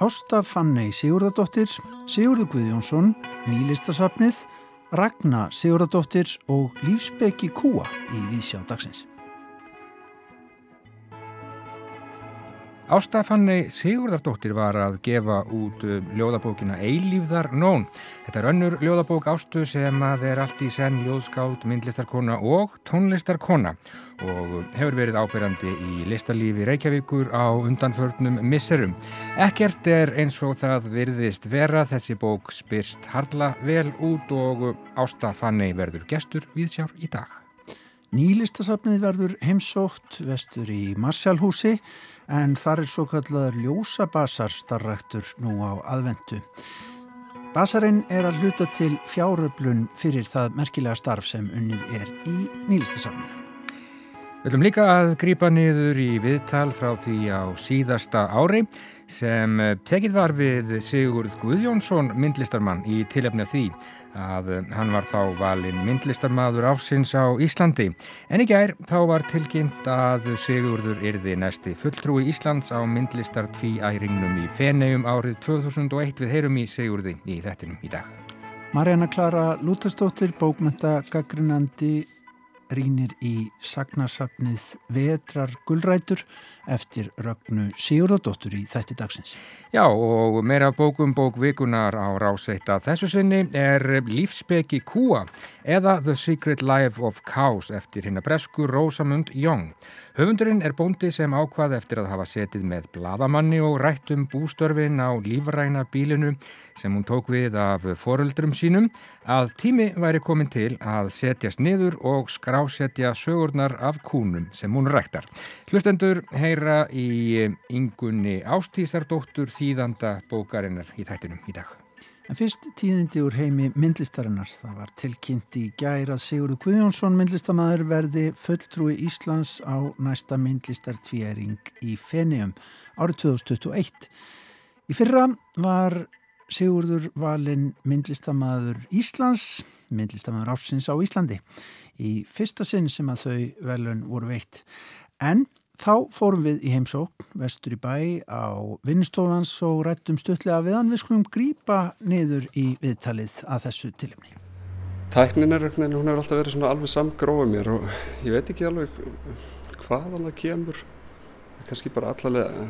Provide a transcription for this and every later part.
Ásta Fanney Sigurðardóttir, Sigurður Guðjónsson, Nýlistasafnið, Ragnar Sigurðardóttir og Lífsbeki Kúa í Vísjá dagsins. Ásta Fanney Sigurðardóttir var að gefa út um, ljóðabókina Eilífðar Nón. Þetta er önnur ljóðabók Ástu sem að er allt í senn ljóðskáld, myndlistarkona og tónlistarkona og hefur verið ábyrjandi í listalífi Reykjavíkur á undanförnum misserum. Ekkert er eins og það virðist vera þessi bók spyrst harla vel út og Ásta Fanney verður gestur við sjár í dag. Nýlistasafnið verður heimsótt vestur í Marsjálhúsi en þar er svo kallar ljósabasar starræktur nú á aðvendu. Basarinn er að hluta til fjáröflun fyrir það merkilega starf sem unnið er í Nýlistasafninu. Við ætlum líka að grýpa niður í viðtal frá því á síðasta ári sem tekið var við Sigurd Guðjónsson myndlistarmann í tilefni af því að hann var þá valin myndlistarmadur ásins á Íslandi. En í gær þá var tilkynnt að Sigurdur yrði næsti fulltrúi Íslands á myndlistar tvíæringnum í Feneum árið 2001 við heyrum í Sigurdi í þettinum í dag. Marjana Klara Lútastóttir, bókmynda gaggrinandi rínir í sagnasafnið Vetrar Gullrætur eftir Rögnu Sigurðardóttur í þætti dagsins. Já og meira bókum bókvikunar á ráseitt að þessu sinni er Lífsbeki Kúa eða The Secret Life of Cows eftir hinn að bresku Rosamund Young. Höfundurinn er bóndi sem ákvað eftir að hafa setið með bladamanni og rætt um bústörfin á lífræna bílinu sem hún tók við af foreldrum sínum að tími væri komin til að setjast niður og skrásetja sögurnar af kúnum sem hún rættar. Hlustendur heyra í yngunni Ástísardóttur þýðanda bókarinnar í þættinum í dag. En fyrst tíðindi úr heimi myndlistarinnar. Það var tilkynnt í gæra Sigurður Guðjónsson myndlistamæður verði fulltrúi Íslands á næsta myndlistartvíæring í Feneum árið 2021. Í fyrra var Sigurður valin myndlistamæður Íslands, myndlistamæður ásins á Íslandi í fyrsta sinn sem að þau velun voru veitt. En Þá fórum við í heimsókn, vestur í bæ, á vinnstofans og rættum stuttlega við hann. Við skulum grýpa niður í viðtalið að þessu tilimni. Tæknin er eitthvað, hún hefur alltaf verið svona alveg samgróið mér og ég veit ekki alveg hvaðan það kemur. Kanski bara allalega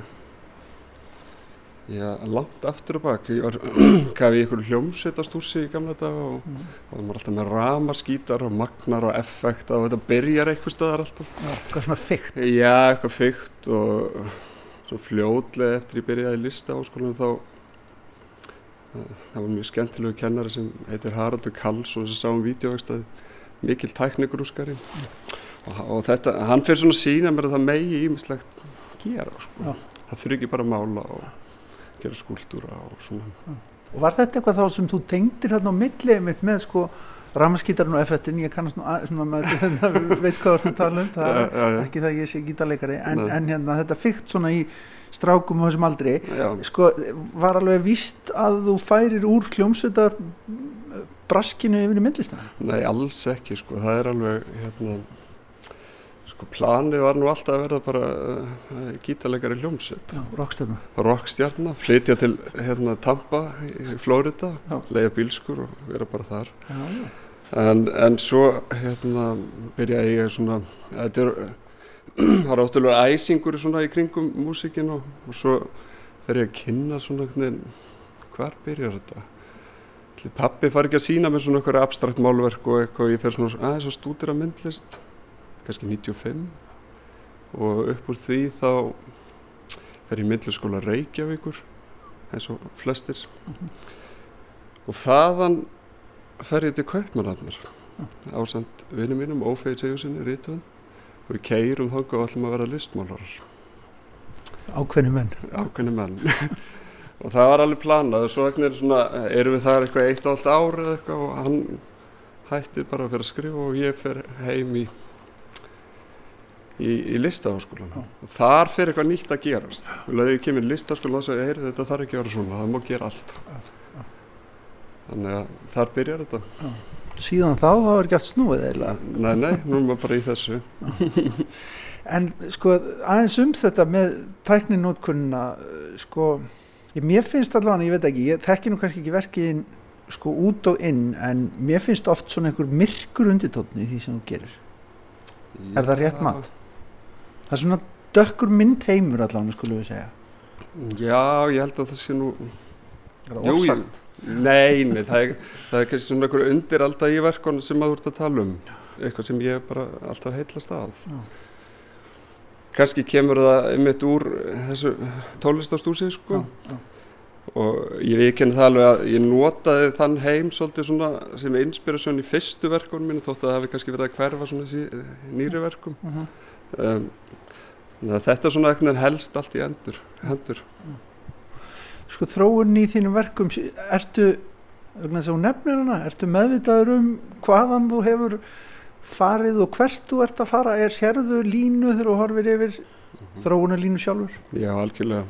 Já, langt aftur og bak. Ég var í einhverju hljómsveitastúsi í gamla dag og mm. það var alltaf með ramarskítar og magnar og effekt og þetta byrjar eitthvað staðar alltaf. Já, eitthvað svona fyrkt. Já, eitthvað fyrkt og svona fljóðlega eftir ég byrjaði í lista áskólanum þá það var mjög skemmtilegu kennari sem heitir Haraldur Karlsson sem sá um videóvegstaði mikil tæknigrúskari mm. og, og þetta, hann fyrir svona sína mér að það megi ímislegt gera sko. Það þurfi ekki bara að mála og gera skúltúra og svona. Og var þetta eitthvað þá sem þú tengdir hérna á millið mitt með sko ramaskítarinn og F1 ég kannast nú að, svona með þetta veit hvað þú ert að tala um, það er ja, ja, ekki það ég sé gítarleikari, en, en hérna þetta fyrkt svona í strákum og þessum aldri sko var alveg víst að þú færir úr kljómsveitar braskinu yfir í myndlistan? Nei, alls ekki sko, það er alveg hérna Sko planið var nú alltaf að verða bara uh, gítarleikari hljómsveit. Rockstjarnar. Rockstjarnar, flytja til hérna Tampa í Flórida, leiða bílskur og vera bara þar. Já, já. En, en svo hérna byrjaði ég svona, þetta er, það er ótrúlega æsingur svona í kringum músikinn og, og svo fer ég að kynna svona hvar byrjar þetta? Pappi far ekki að sína mér svona eitthvað abstrakt málverk og eitthvað og ég fer svona aðeins að stúdira myndlist kannski 95 og upp úr því þá fer ég myndlaskóla Reykjavíkur eins og flestir. Mm -hmm. og þaðan fer ég til Kaupmannarnar mm. ásand vinnum mínum, Ófeir Sigurssoni, Rítuðan og við keirum þángu og ætlum að vera listmálarar. Ákveðni menn. Ákveðni menn. Og það var alveg planað. Og svo er svona, erum við þar eitthvað eitt og allt árið eitthvað og hann hættir bara að fyrir að skrifa og ég fer heim í í, í listaháskólan og þar fyrir eitthvað nýtt að gerast lögðu ég kemur í listaháskólan og sagði heyr þetta þarf ekki að vera svona, það má gera allt þannig að þar byrjar þetta Síðan þá þá er ekki allt snúið eða? Nei, nei, nú er maður bara í þessu En sko aðeins um þetta með tækninótkunna sko Ég, mér finnst allavega, ég veit ekki, ég þekki nú kannski ekki verkiðin sko út og inn en mér finnst oft svona einhver myrkur undirtótni því sem þú gerir. Já. Er það rétt mat? Það er svona dökkur mynd heimur allavega, skulum við segja. Já, ég held að það sé nú... Er það ofsagt? Nei, nei, það er, það er kannski svona einhver undir alltaf í verkonu sem maður ert að tala um. Eitthvað sem ég bara alltaf heitlast að. Já. Kannski kemur það einmitt úr þessu tólistastúsi, sko. Já, já og ég veikinn það alveg að ég notaði þann heim svolítið svona sem inspirasjón í fyrstu verkunum mínu þótt að það hefði kannski verið að hverfa svona nýri verkum uh -huh. um, þetta er svona eitthvað helst allt í endur hendur. Sko þróun í þínum verkum ertu, nefnir, ertu meðvitaður um hvaðan þú hefur farið og hvert þú ert að fara? Er sérðu línu þegar þú horfir yfir þróunarlínu sjálfur? Já, algjörlega.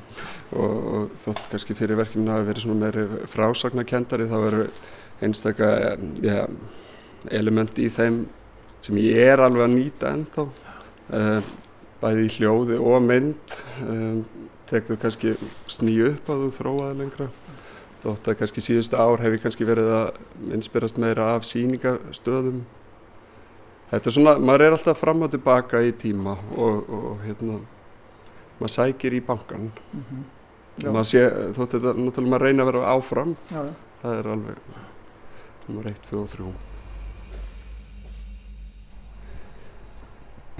Og, og þótt kannski fyrir verkefni að vera svona meiri frásagnakendari þá eru einstakka ja, element í þeim sem ég er alveg að nýta ennþá. Uh, bæði í hljóði og mynd um, tekðu kannski sníu upp að þú þróaði lengra. Þótt að kannski síðustu ár hef ég kannski verið að inspirast meira af síningastöðum þetta er svona, maður er alltaf fram og tilbaka í tíma og, og hérna maður sækir í bankan mm -hmm. maður sé, þótt þetta náttúrulega maður reyna að vera áfram já, já. það er alveg nummer 1, 2 og 3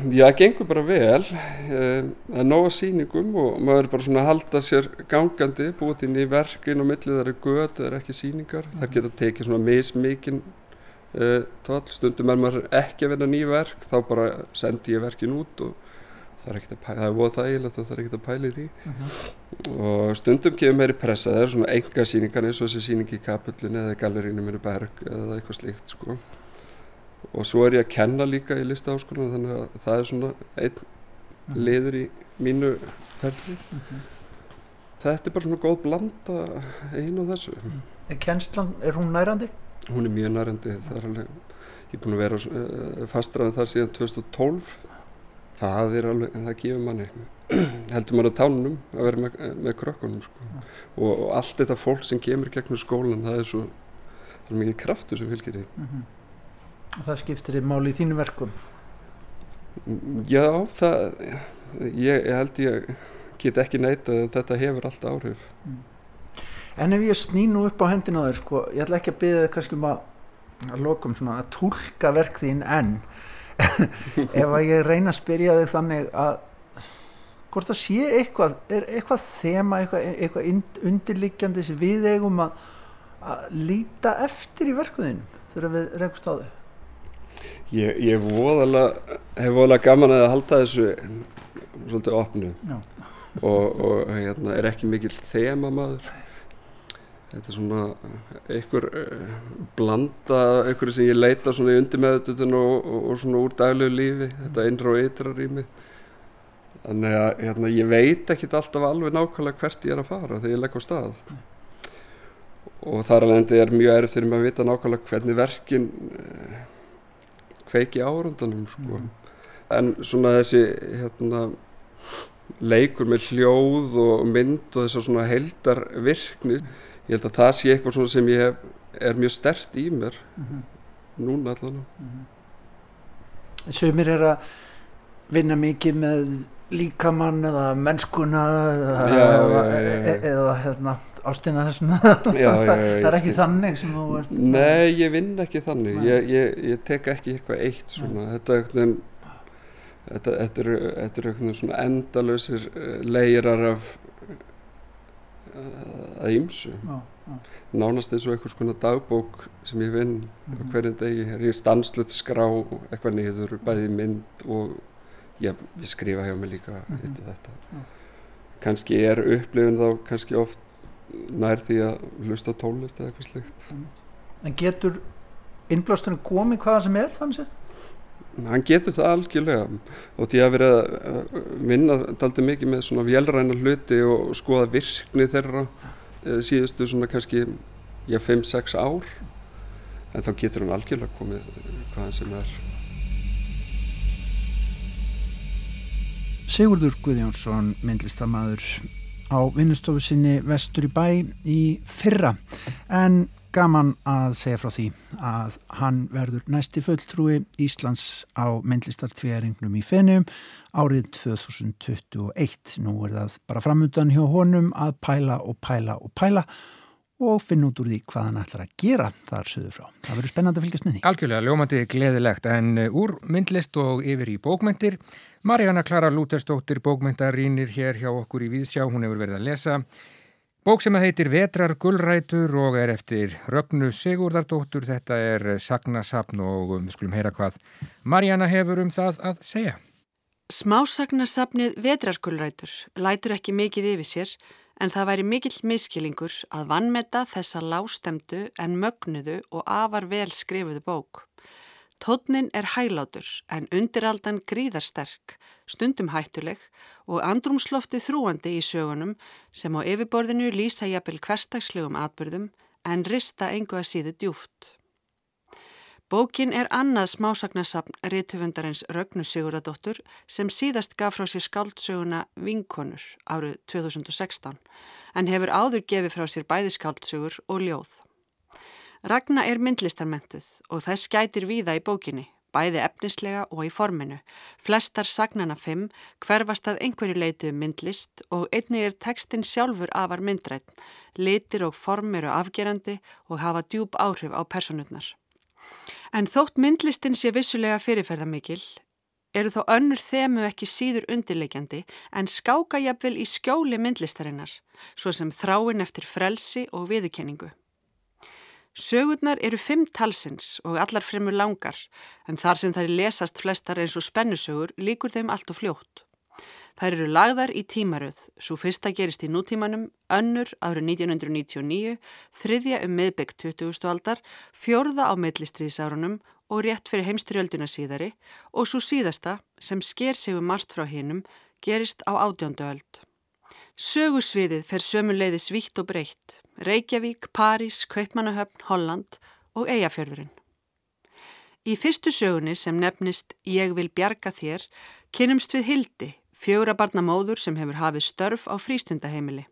Já, það gengur bara vel eh, það er nóga síningum og maður er bara svona að halda sér gangandi búið inn í verkin og millið það eru göð, það eru ekki síningar mm -hmm. það geta tekið svona mismikinn uh, tól, stundum er maður ekki að vinna nýverk, þá bara sendi ég verkin út og það er ekkert að pæla, það er voð þægilegt og það er ekkert að pæla í því mhm. -huh. og stundum kemur meiri pressa, það er svona enga síningar eins og þessi síning í kapullinu eða gallerínu mér í berg eða eitthvað slíkt sko og svo er ég að kenna líka í listaháskóla þannig að það er svona einn mhm. liður í mínu ferli uh mhm. -huh. þetta er bara svona góð blanda einu og þessu Er kennslan, er hún nærandi? Hún er mjög nærandi, er alveg ég er búin að vera uh, fastraðið þar síðan 2012 það er alveg, það gefur manni heldur maður á tánum að vera með, með krökkunum sko. og, og allt þetta fólk sem kemur gegnum skólan það er svo, það er mikið kraftur sem fylgir því mm -hmm. Og það skiptir þið máli í þínu verkum. Já, það ég, ég held ég get ekki neyta að þetta hefur alltaf áhrif. Mm. En ef ég snínu upp á hendina þér sko, ég ætla ekki að byggja þig kannski um að að lokum svona að tólka verk þín enn. Ef að ég reyna að spyrja þig þannig að hvort það sé eitthvað er eitthvað þema, eitthvað, eitthvað undirliggjandi sem við eigum að, að líta eftir í verkuðinum þegar við reynast á þau Ég, ég voðalega, hef voðalega gaman að halda þessu svolítið opnu. Og, og hérna, er ekki mikill þema maður. Þetta er svona einhver uh, blanda einhverju sem ég leita svona í undirmeðututun og, og, og svona úr daglegu lífi. Þetta innra og ytra rými. Þannig að hérna, ég veit ekkit alltaf alveg nákvæmlega hvert ég er að fara þegar ég legg á stað. Og þar alveg endi er mjög erfitt fyrir mig að vita nákvæmlega hvernig verkin uh, kveiki árundanum sko. en svona þessi hérna leikur með hljóð og mynd og þessar svona heldar virkni ég held að það sé eitthvað sem ég hef, er mjög stert í mér mm -hmm. núna allan mm -hmm. Sumir er að vinna mikið með líkamann eða mennskuna eða, já, eða, já, já, eða hérna, ástina þessuna það er ekki þannig sem þú ert Nei, ég vinn ekki þannig. Ég, ég, ég tek ekki eitthvað eitt þetta er eitthvað Þetta, þetta eru, eru svona endalösir eh, leirar af að ýmsu. Nánast eins og einhvers konar dagbók sem ég vinn mm -hmm. hverjum degi. Er ég stanslut skrá eitthvað niður bæði mynd og já, ég skrifa hjá mig líka mm -hmm. þetta. Kannski er upplifin þá kannski oft nær því að hlusta tólist eða eitthvað slikt En getur innblástunum komið hvaða sem er þannig að hann getur það algjörlega. Og því að vera að vinna daldi mikið með svona velræna hluti og skoða virkni þeirra eh, síðustu svona kannski já 5-6 ár en þá getur hann algjörlega komið hvaðan sem er. Sigurdur Guðjónsson myndlistamæður á vinnustofu sinni vestur í bæ í fyrra en gaman að segja frá því að hann verður næsti fulltrúi Íslands á myndlistartvíæringnum í Fenum árið 2021. Nú er það bara framöndan hjá honum að pæla og pæla og pæla og finna út úr því hvað hann ætlar að gera þar söður frá. Það verður spennandi að fylgjast með því. Algjörlega, ljómandi gleðilegt en uh, úr myndlist og yfir í bókmyndir. Marjana Klara Lútersdóttir bókmyndar rínir hér hjá okkur í Víðsjá, hún hefur verið að lesa. Bók sem að heitir Vetrar gullrætur og er eftir Rögnu Sigurdardóttur, þetta er sagnasapn og við skulum heyra hvað Marjana hefur um það að segja. Smásagnasapnið Vetrar gullrætur lætur ekki mikið yfir sér en það væri mikill miskilingur að vannmeta þessa lástemdu en mögnuðu og afar vel skrifuðu bók. Tótnin er hælátur en undiraldan gríðarsterk, stundum hættuleg og andrumslofti þrúandi í sögunum sem á yfirborðinu lýsa jafnvel hverstagslegum atbyrðum en rista engu að síðu djúft. Bókin er annað smásagnasapn rítufundarins Rögnu Sigurðardóttur sem síðast gaf frá sér skáldsöguna Vinkonur árið 2016 en hefur áður gefið frá sér bæði skáldsögur og ljóð. Ragna er myndlistarmentuð og þess gætir víða í bókinni, bæði efnislega og í forminu. Flestar sagnana fimm hverfast að einhverju leitið um myndlist og einni er tekstin sjálfur afar myndrætt, litir og form eru afgerandi og hafa djúb áhrif á personurnar. En þótt myndlistin sé vissulega fyrirferðamikil, eru þó önnur þemu ekki síður undirleikjandi en skáka jafnvel í skjóli myndlistarinnar, svo sem þráin eftir frelsi og viðukenningu. Sögurnar eru fimm talsins og allar fremur langar, en þar sem þær lesast flestar eins og spennusögur líkur þeim allt og fljótt. Þær eru lagðar í tímaröð, svo fyrsta gerist í nútímanum, önnur árið 1999, þriðja um miðbyggt 20. aldar, fjörða á meðlistriðsárunum og rétt fyrir heimstyrjölduna síðari og svo síðasta, sem sker sig um margt frá hinnum, gerist á átjöndu öld. Sögusviðið fer sömuleiði svíkt og breytt, Reykjavík, París, Kaupmannahöfn, Holland og Eyjafjörðurinn. Í fyrstu sögunni sem nefnist Ég vil bjarga þér, kynumst við Hildi, Fjóra barna móður sem hefur hafið störf á frístundaheimili.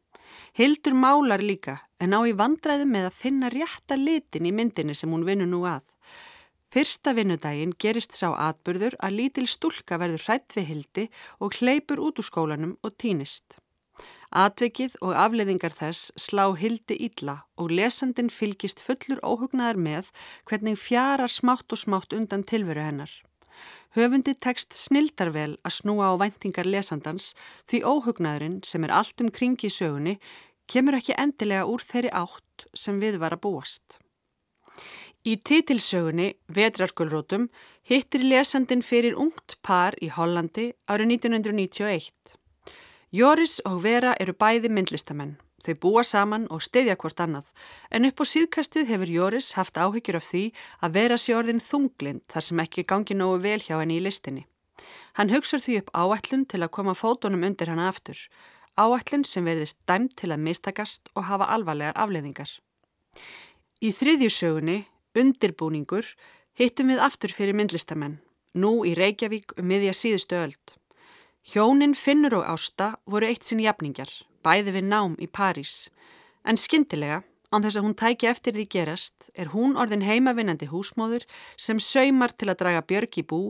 Hildur málar líka en á í vandræðu með að finna rétta litin í myndinni sem hún vinur nú að. Fyrsta vinnudaginn gerist sá atbyrður að lítil stúlka verður hrætt við Hildi og hleypur út úr skólanum og týnist. Atvikið og afleðingar þess slá Hildi ítla og lesandin fylgist fullur óhugnaðar með hvernig fjarar smátt og smátt undan tilveru hennar. Höfundi tekst snildarvel að snúa á væntingar lesandans því óhugnaðurinn sem er allt um kringi í sögunni kemur ekki endilega úr þeirri átt sem við var að búast. Í titilsögunni Vetrargulrótum hittir lesandin fyrir ungt par í Hollandi árið 1991. Joris og Vera eru bæði myndlistamenn. Þau búa saman og stiðja hvort annað en upp á síðkastið hefur Jóris haft áhyggjur af því að vera sér orðin þunglind þar sem ekki gangi nógu vel hjá henni í listinni. Hann hugsur því upp áætlun til að koma fótonum undir hann aftur. Áætlun sem verðist dæmt til að mistakast og hafa alvarlegar afleðingar. Í þriðjusögunni, undirbúningur, hittum við aftur fyrir myndlistamenn, nú í Reykjavík um miðja síðustu öld. Hjónin Finnur og Ásta voru eitt sinn jafningar bæði við nám í París. En skyndilega, án þess að hún tæki eftir því gerast, er hún orðin heimavinnandi húsmóður sem saumar til að draga björg í bú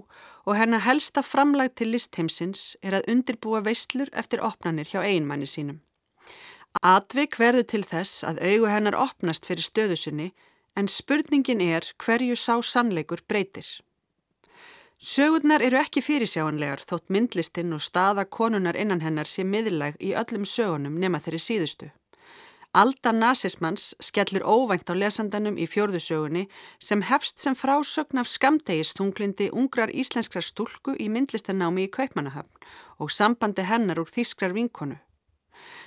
og hennar helsta framlag til listheimsins er að undirbúa veistlur eftir opnanir hjá einmanni sínum. Atvik verður til þess að augu hennar opnast fyrir stöðusunni en spurningin er hverju sá sannleikur breytir. Sögurnar eru ekki fyrirsjáanlegar þótt myndlistinn og staða konunar innan hennar sé miðlæg í öllum sögunum nema þeirri síðustu. Alda nazismans skellir óvænt á lesandanum í fjörðusögunni sem hefst sem frásögn af skamtegistунglindi ungrar íslenskrar stúlku í myndlistanámi í Kaupmannahöfn og sambandi hennar úr þýskrar vinkonu.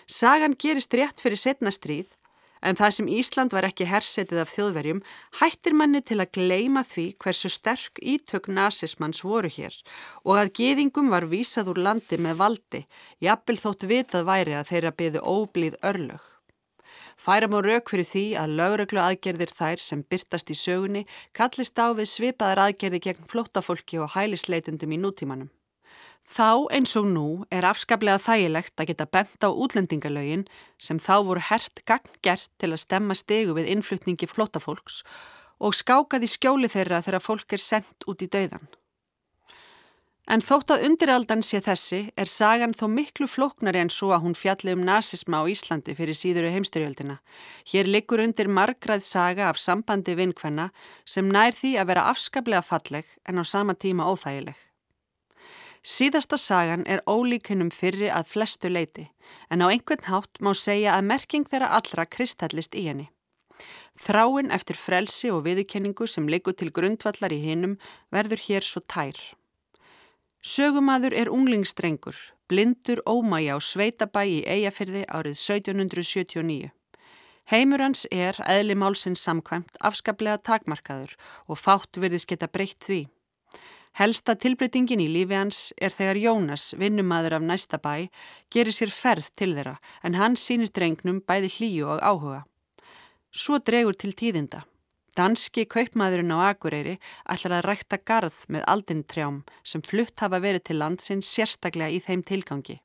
Sagan gerist rétt fyrir setna stríð En það sem Ísland var ekki hersetið af þjóðverjum hættir manni til að gleima því hversu sterk ítök nazismans voru hér og að geðingum var vísað úr landi með valdi, jafnvel þótt vitað væri að þeirra byðu óblíð örlög. Færam og rauk fyrir því að lögreglu aðgerðir þær sem byrtast í sögunni kallist á við svipaðar aðgerði gegn flóttafólki og hælisleitundum í nútímanum. Þá eins og nú er afskaplega þægilegt að geta bent á útlendingalögin sem þá voru hert ganggert til að stemma stegu við innflutningi flótafólks og skákaði skjóli þeirra þegar fólk er sendt út í dauðan. En þótt að undiraldan sé þessi er sagan þó miklu flóknari en svo að hún fjalli um nazisma á Íslandi fyrir síðuru heimstyrjöldina. Hér liggur undir margrað saga af sambandi vinkvenna sem nær því að vera afskaplega falleg en á sama tíma óþægileg. Síðasta sagan er ólíkunum fyrri að flestu leiti, en á einhvern hátt má segja að merking þeirra allra kristallist í henni. Þráin eftir frelsi og viðurkenningu sem leikur til grundvallar í hinnum verður hér svo tær. Sögumadur er unglingstrengur, blindur ómægi á Sveitabæ í Eyjafyrði árið 1779. Heimur hans er, eðli málsins samkvæmt, afskaplega takmarkaður og fátt virðis geta breytt því. Helsta tilbreytingin í lífi hans er þegar Jónas, vinnumadur af næsta bæ, gerir sér ferð til þeirra en hann sínir drengnum bæði hlýju og áhuga. Svo dregur til tíðinda. Danski kaupmaðurinn á Akureyri ætlar að rækta garð með aldintrjám sem flutt hafa verið til landsins sérstaklega í þeim tilgangi.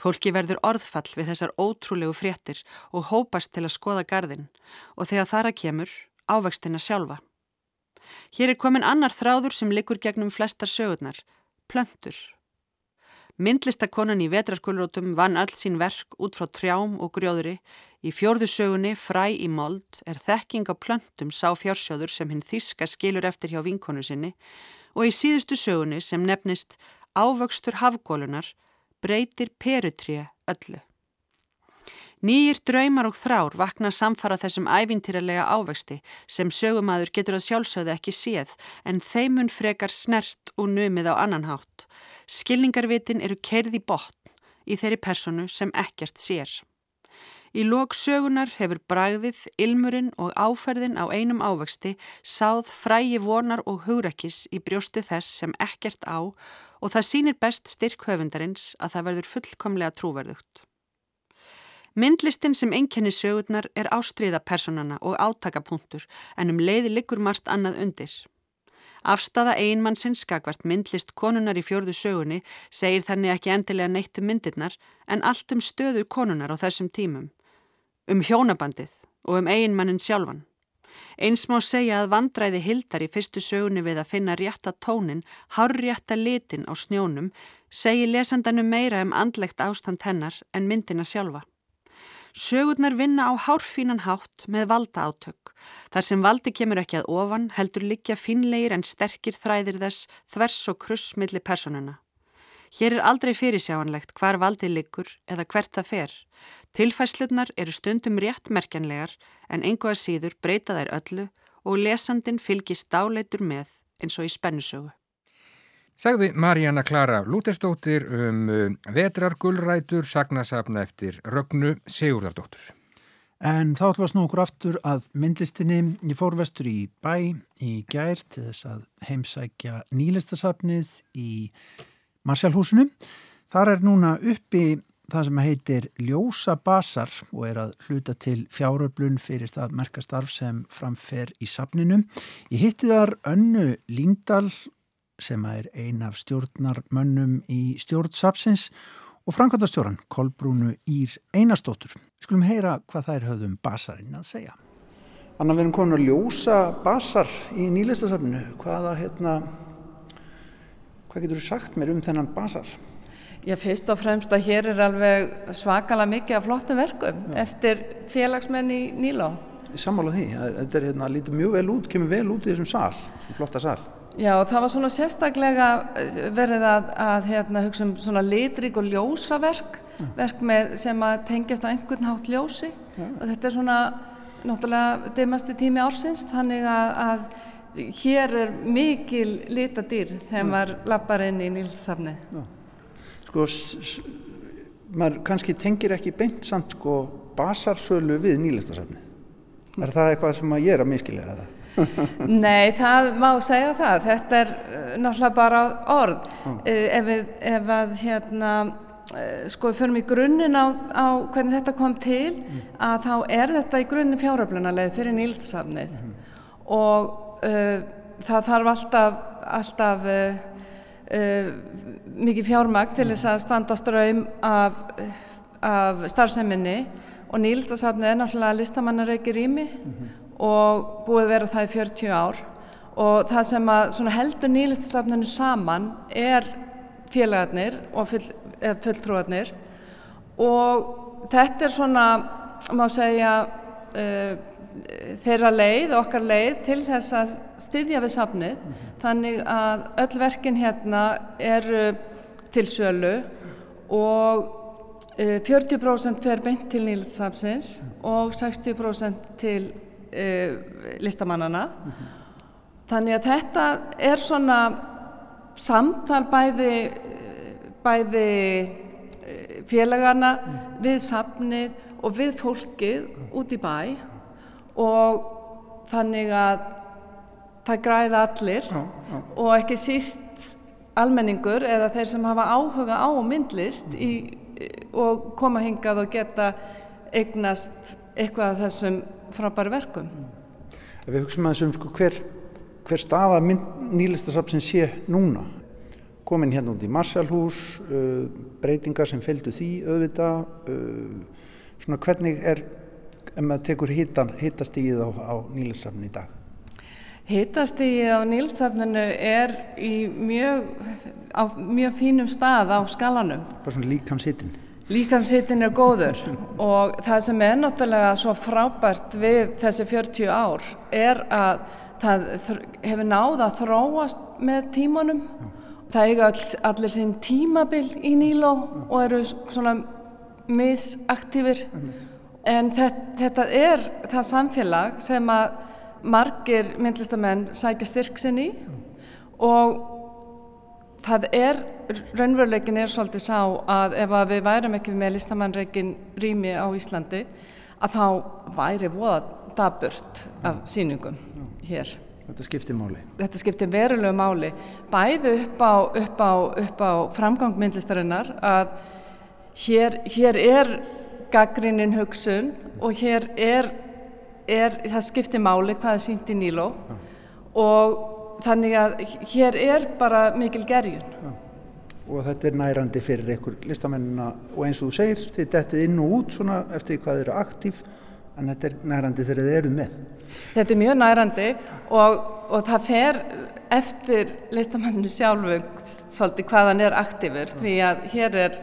Fólki verður orðfall við þessar ótrúlegu fréttir og hópast til að skoða garðin og þegar þara kemur ávextina sjálfa. Hér er komin annar þráður sem likur gegnum flestar sögurnar, plöntur. Myndlistakonan í vetraskulrótum vann öll sín verk út frá trjám og grjóðri. Í fjórðu sögunni, fræ í mold, er þekking á plöntum sá fjársjóður sem hinn þíska skilur eftir hjá vinkonu sinni og í síðustu sögunni sem nefnist Ávöxtur hafgólunar breytir perutrija öllu. Nýjir draumar og þrár vakna samfara þessum ævintýralega ávexti sem sögumadur getur að sjálfsögðu ekki séð en þeimun frekar snert og numið á annan hátt. Skilningarvitin eru kerði botn í þeirri personu sem ekkert sér. Í lok sögunar hefur bræðið, ilmurinn og áferðin á einum ávexti sáð frægi vonar og hugrekkis í brjósti þess sem ekkert á og það sínir best styrk höfundarins að það verður fullkomlega trúverðugt. Myndlistin sem einkenni sögurnar er ástriða personana og átakapunktur en um leiði liggur margt annað undir. Afstafa einmannsins skakvart myndlist konunar í fjörðu sögunni segir þannig ekki endilega neitt um myndirnar en allt um stöðu konunar á þessum tímum. Um hjónabandið og um einmannin sjálfan. Eins má segja að vandræði hildar í fyrstu sögunni við að finna rétta tónin, hár rétta litin á snjónum, segir lesandanum meira um andlegt ástand hennar en myndina sjálfa. Sögurnar vinna á hárfínan hátt með valda átök. Þar sem valdi kemur ekki að ofan heldur liggja finleir en sterkir þræðir þess þvers og kruss millir personuna. Hér er aldrei fyrirsjáanlegt hvar valdi liggur eða hvert það fer. Tilfæslunar eru stundum rétt merkjanlegar en engu að síður breyta þær öllu og lesandin fylgist dáleitur með eins og í spennusögu. Sagði Marjana Klara Lútersdóttir um uh, vetrargullrætur sagnasafna eftir Rögnu Sigurðardóttur. En þá ætlum við að snú okkur aftur að myndlistinni. Ég fór vestur í bæ í gær til þess að heimsækja nýlistasafnið í Marsjálfhúsinu. Þar er núna uppi það sem heitir Ljósa Basar og er að hluta til fjáröflun fyrir það merkastarf sem framfer í safninu. Ég hitti þar önnu Líndal sem er ein af stjórnarmönnum í stjórnsapsins og framkvæmdastjóran Kolbrúnu Ír Einarstóttur. Við skulum heyra hvað er höfðum basarinn að segja. Anna, við erum komin að ljósa basar í nýlistasafnu. Hvaða, hérna, hvað getur þú sagt mér um þennan basar? Já, fyrst og fremst að hér er alveg svakalega mikið af flottum verkum Já. eftir félagsmenn í Níló. Sammála því, þetta er hérna, lítið mjög vel út, kemur vel út í þessum sál, þessum flotta sál. Já, það var svona sérstaklega eh, verið að, að hérna, hugsa um svona litrík og ljósaverk, ja. verk með, sem að tengjast á einhvern hátt ljósi ja. og þetta er svona náttúrulega dimmasti tími ársins, þannig að, að hér er mikil litadýr þegar ja. maður lappar inn í nýlsafni. Sko, maður kannski tengir ekki beint samt sko basarsölu við nýlistasafni. Er það eitthvað sem að ég er að miskilja það? Nei, það má segja það. Þetta er uh, náttúrulega bara orð. Uh, ef við, ef að hérna, uh, sko við förum í grunninn á, á hvernig þetta kom til, mm. að þá er þetta í grunninn fjáröflunarleið fyrir nýldsafnið mm. og uh, það þarf alltaf, alltaf uh, uh, mikið fjármagn til þess að standa ströym af, af starfseminni og nýldarsafni er náttúrulega listamannareiki rými mm -hmm. Og búið vera það í 40 ár. Og það sem að heldur nýlistarsafninu saman er félagarnir og full, fulltrúarnir. Og þetta er svona, má segja uh, þeirra leið, okkar leið til þess að styðja við safnið. Mm -hmm. þannig að öll verkin hérna eru til sölu og 40% fer beint til nýlitsafsins og 60% til uh, listamannana mm -hmm. þannig að þetta er svona samtal bæði, bæði félagana mm -hmm. við safnið og við fólkið út í bæ og þannig að það græða allir og ekki síst almenningur eða þeir sem hafa áhuga á myndlist mm í og koma hingað og geta eignast eitthvað af þessum frábæri verkum. Við hugsaum að þessum sko hver, hver staða nýlistasapsin sé núna, komin hérna út í Marshallhús, uh, breytingar sem fylgdu því auðvita, uh, svona hvernig er, ef maður tekur hittastígið á, á nýlistasapnin í dag? Hittastígið á nýlistasapninu er í mjög á mjög fínum stað á skalanum. Bara svona líkamsittin. Líkamsittin er góður og það sem er náttúrulega svo frábært við þessi 40 ár er að það hefur náða að þróast með tímanum. Það eiga all, allir sín tímabil í Níló og eru svona misaktífir en þetta, þetta er það samfélag sem að margir myndlistamenn sækja styrksinn í og það er, raunveruleikin er svolítið sá að ef að við værum ekki með listamannreikin rými á Íslandi að þá væri voða daburt af síningum hér. Þetta skiptir máli. Þetta skiptir verulegu máli, bæði upp á, upp á, upp á framgang myndlistarinnar að hér, hér er gaggrinnin hugsun og hér er, er það skiptir máli hvað er sínt í Níló og þannig að hér er bara mikil gerjun. Ja. Og þetta er nærandi fyrir einhver listamennina og eins og þú segir, þetta er inn og út svona eftir hvað eru aktív en þetta er nærandi þegar þið eru með. Þetta er mjög nærandi og, og það fer eftir listamenninu sjálfu svolítið hvaðan er aktífur því að hér er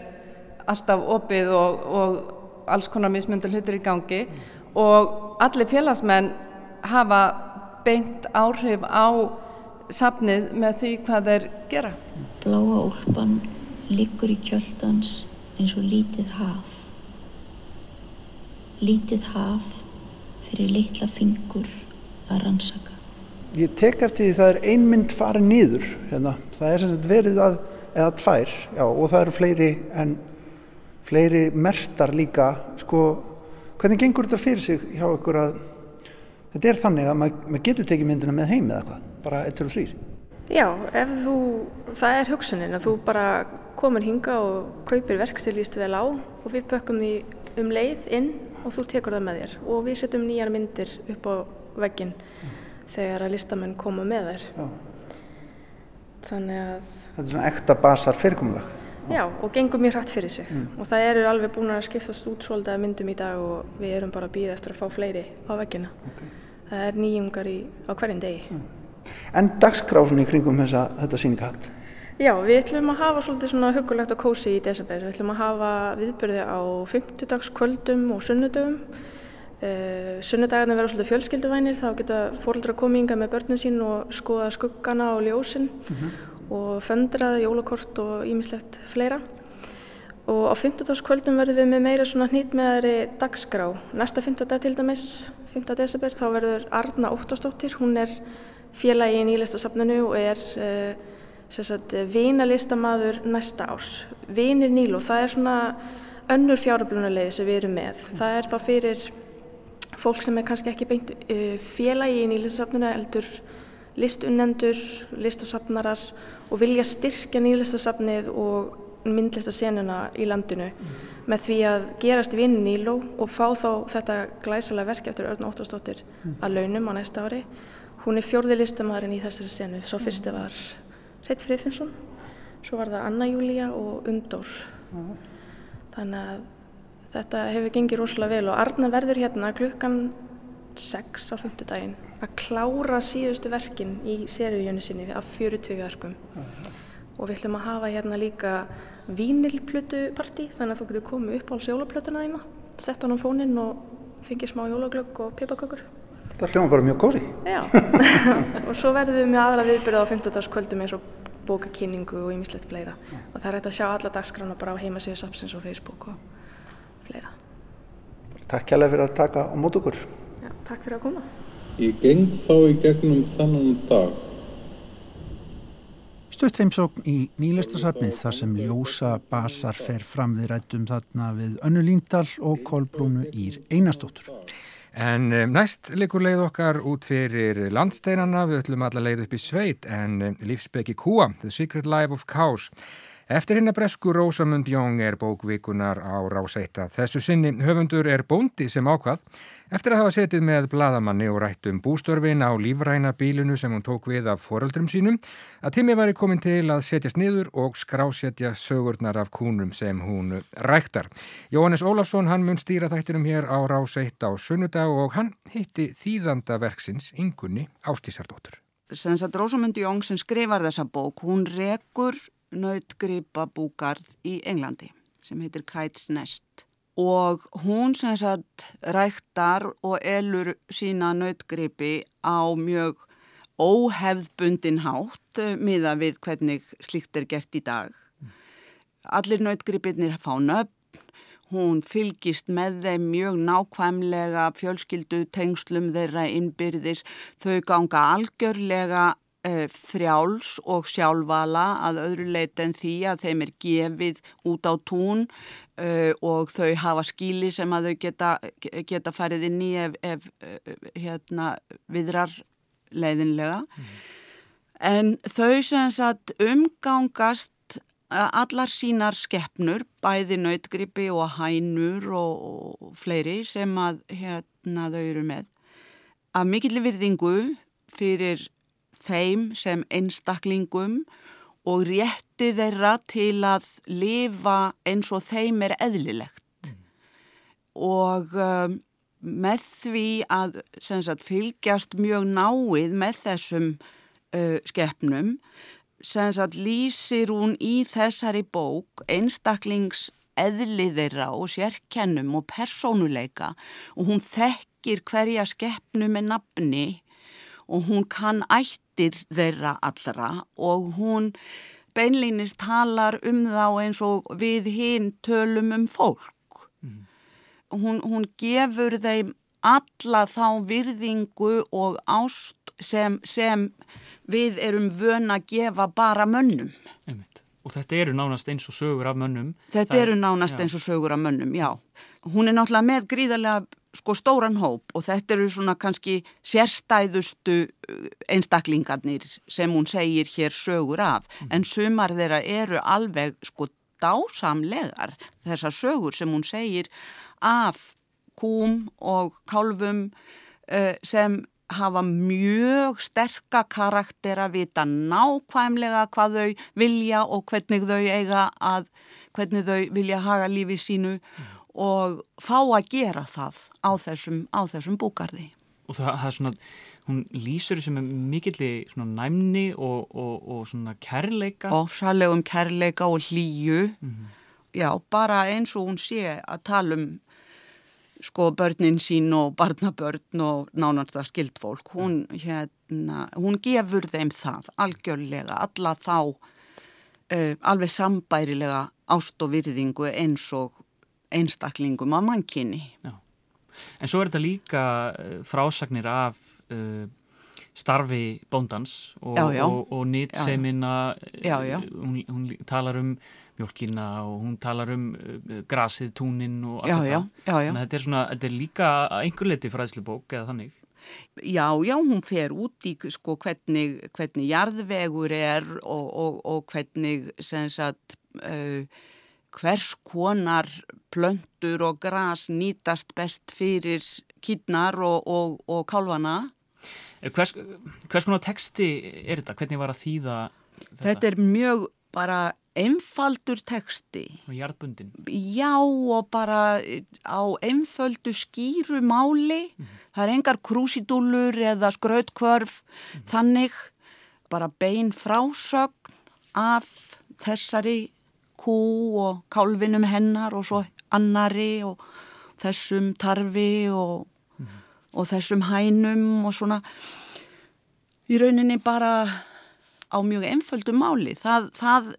alltaf opið og, og alls konar mismundur hlutur í gangi og allir félagsmenn hafa beint áhrif á safnið með því hvað þeir gera. Bláa úlpan liggur í kjöldans eins og lítið haf. Lítið haf fyrir litla fingur að rannsaka. Ég tek eftir því það er einmynd farið nýður. Hérna. Það er sem sagt verið að, eða tvær, já, og það eru fleiri en fleiri mertar líka. Sko, hvernig gengur þetta fyrir sig hjá ykkur að þetta er þannig að maður, maður getur tekið myndina með heim eða hvað? Bara eittur og þrýr. Já, ef þú, það er hugsunin að þú bara komur hinga og kaupir verk til líst vel á og við bökkum því um leið inn og þú tekur það með þér og við setjum nýjar myndir upp á veggin mm. þegar að listamenn koma með þér. Já. Þannig að... Þetta er svona ekta basar fyrirkomulag. Já, og gengur mjög hrætt fyrir sig mm. og það eru alveg búin að skiptast út svolítið myndum í dag og við erum bara að býða eftir að fá fleiri á veggina. Okay. Það er nýjungar í, á hverjum degi. Mm en dagskrásun í kringum þessa, þetta síningahald? Já, við ætlum að hafa svolítið svona hugulegt og kósi í desember. Við ætlum að hafa viðbyrði á 50 dagskvöldum og sunnudögum. Uh, sunnudagarnir verða svolítið fjölskylduvænir, þá geta fóröldra kominga með börnin sín og skoða skuggana og ljósinn mhm. -huh. og föndraði, jólakort og ímislegt fleira. Og á 50 dagskvöldum verðum við með meira svona hnýtt meðari dagskrá. Næsta 50 dag til dæmis, 5. desember, þá verður Arna Óttastóttir, hún er félagi í nýlistasafnunu og er uh, vinalistamaður næsta árs. Vinir Nílu, það er svona önnur fjáröflunarlegi sem við erum með. Mm. Það er þá fyrir fólk sem er kannski ekki beint uh, félagi í nýlistasafnunu, eldur listunnendur, listasafnarar og vilja styrkja nýlistasafnið og myndlistasenuna í landinu mm. með því að gerast vinni Nílu og fá þá þetta glæsalega verk eftir Örn Óttastóttir mm. að launum á næsta ári Hún er fjórði listamæðurinn í þessari senu, svo fyrsti var Reit Friðfinnsson svo var það Anna Júlia og Undór. Þannig að þetta hefur gengið rosalega vel og Arna verður hérna klukkan 6 á fymtudaginn að klára síðustu verkin í seríunni sinni af 40 verkum. Og við ætlum að hafa hérna líka vínilplutuparti þannig að þú getur komið upp á sjólaplutuna þína, sett hann á fóninn og fengið smá jólaglögg og pipakökur. Það hljóma bara mjög gósi. Já, og svo verðum við með aðra viðbyrða á 15. kvöldum eins og bókakynningu og ýmislegt fleira. Og það er hægt að sjá alla dagskrána bara á heimasíðu Sapsins og Facebook og fleira. Takk kjærlega fyrir að taka á mót okkur. Já, takk fyrir að koma. Ég geng þá í gegnum þannan dag. Stutt heimsókn í nýlistasafnið þar sem ljósa basar fer fram við rættum þarna við Önnu Líndal og Kolbrúnu Ír Einarstóttur. En um, næst likur leið okkar út fyrir landsteinana, við ætlum alla leið upp í sveit en um, lífsbeki Kúa, The Secret Life of Cows. Eftir hinn að bresku Rósamund Jóng er bókvíkunar á rásætta. Þessu sinni höfundur er bóndi sem ákvað eftir að hafa setið með bladamanni og rætt um bústörfin á lífræna bílunu sem hún tók við af foreldrum sínum að Timmi væri komin til að setjast niður og skrásetja sögurnar af kúnum sem hún ræktar. Jóhannes Ólafsson hann mun stýra þættinum hér á rásætta á sunnudag og hann hitti þýðanda verksins yngunni Ástísardóttur. Rósamund Jóng sem skrifar þessa bók, hún rekur nautgripa búgarð í Englandi sem heitir Kites Nest og hún sem sagt ræktar og elur sína nautgripi á mjög óhefðbundin hátt miða við hvernig slikt er gert í dag. Allir nautgripinir fá nöfn, hún fylgist með þeim mjög nákvæmlega fjölskyldu tengslum þeirra innbyrðis, þau ganga algjörlega frjáls og sjálfvala að öðru leiti en því að þeim er gefið út á tún uh, og þau hafa skíli sem að þau geta, geta farið inn í ef, ef hérna, viðrar leiðinlega. Mm. En þau sem sagt umgangast allar sínar skeppnur, bæði nautgripi og hænur og, og fleiri sem að hérna, þau eru með. Af mikill virðingu fyrir þeim sem einstaklingum og rétti þeirra til að lifa eins og þeim er eðlilegt. Mm. Og um, með því að sagt, fylgjast mjög náið með þessum uh, skeppnum, sagt, lýsir hún í þessari bók einstaklings eðli þeirra og sérkennum og persónuleika og hún þekkir hverja skeppnu með nafni og hún kann ættir þeirra allra og hún beinlýnist talar um þá eins og við hinn tölum um fólk. Mm. Hún, hún gefur þeim alla þá virðingu og ást sem, sem við erum vöna að gefa bara mönnum. Einmitt. Og þetta eru nánast eins og sögur af mönnum. Þetta eru nánast er, eins og sögur af mönnum, já. Hún er náttúrulega með gríðarlega sko stóran hóp og þetta eru svona kannski sérstæðustu uh, einstaklingarnir sem hún segir hér sögur af. Mm. en sumar þeirra eru alveg sko dásamlegar þessar sögur sem hún segir af kúm og kálfum uh, sem hafa mjög sterka karakter að vita nákvæmlega hvað þau vilja og hvernig þau eiga að hvernig þau vilja haga lífi sínu. Mm og fá að gera það á þessum, á þessum búgarði. Og það, það er svona, hún lýsur sem er mikilli svona næmni og, og, og svona kærleika. Ofsalegum kærleika og hlýju. Mm -hmm. Já, bara eins og hún sé að tala um sko börnin sín og barnabörn og nánast skild fólk. Hún, hérna, hún gefur þeim það algjörlega, alla þá uh, alveg sambærilega ást og virðingu eins og einstaklingum að mannkinni. Já. En svo er þetta líka eh, frásagnir af uh, starfi bóndans og, og, og nýtsemina, eh, hún, hún talar um mjölkina og hún talar um uh, grasið, túnin og allt þetta. Þannig að þetta er, svona, þetta er líka einhver leti fræðslubók eða þannig. Já, já, hún fer út í sko, hvernig, hvernig jarðvegur er og, og, og hvernig sagt, uh, hvers konar plöntur og gras nýtast best fyrir kýtnar og, og, og kálvana. Hvers, hvers konar texti er þetta? Hvernig var að þýða þetta? Þetta er mjög bara einfaldur teksti. Og hjartbundin. Já og bara á einfaldu skýru máli. Mm -hmm. Það er engar krúsidúlur eða skrautkvörf. Mm -hmm. Þannig bara bein frásögn af þessari kú og kálvinum hennar og svo annari og þessum tarfi og, mm -hmm. og þessum hænum og svona í rauninni bara á mjög einföldu máli. Það, það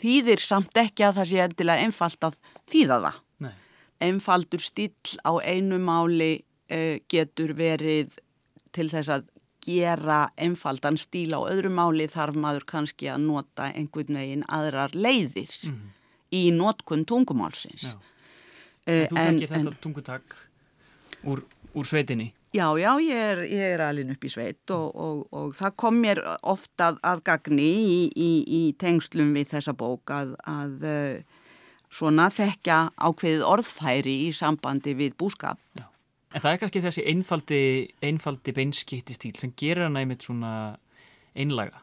þýðir samt ekki að það sé endilega einfalt að þýða það. Nei. Einfaldur stíl á einu máli uh, getur verið til þess að gera einfaldan stíl á öðru máli þarf maður kannski að nota einhvern veginn aðrar leiðir mm -hmm. í notkun tungumálsins. Uh, þú þekkir þetta tungutak úr, úr sveitinni? Já, já, ég er, ég er alveg upp í sveit og, og, og það kom mér ofta að, að gagni í, í, í tengslum við þessa bók að, að uh, svona þekka ákveðið orðfæri í sambandi við búskap. Já. En það er kannski þessi einfaldi, einfaldi beinskipti stíl sem gerir hana einmitt svona einlaga.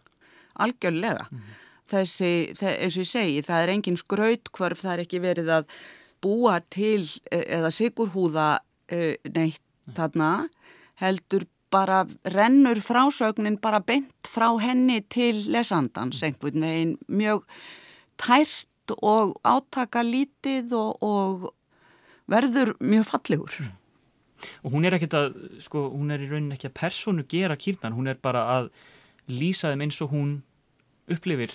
Algjörlega. Mm -hmm. Þessi, eins og ég segi, það er engin skrautkvörf, það er ekki verið að búa til e, eða sigurhúða e, neitt þarna, heldur bara rennur frásögnin bara beint frá henni til lesandans einhvern veginn mjög tært og átaka lítið og, og verður mjög fallegur. Mm og hún er ekkert að, sko, hún er í rauninni ekki að personu gera kýrnan, hún er bara að lýsa þeim eins og hún upplifir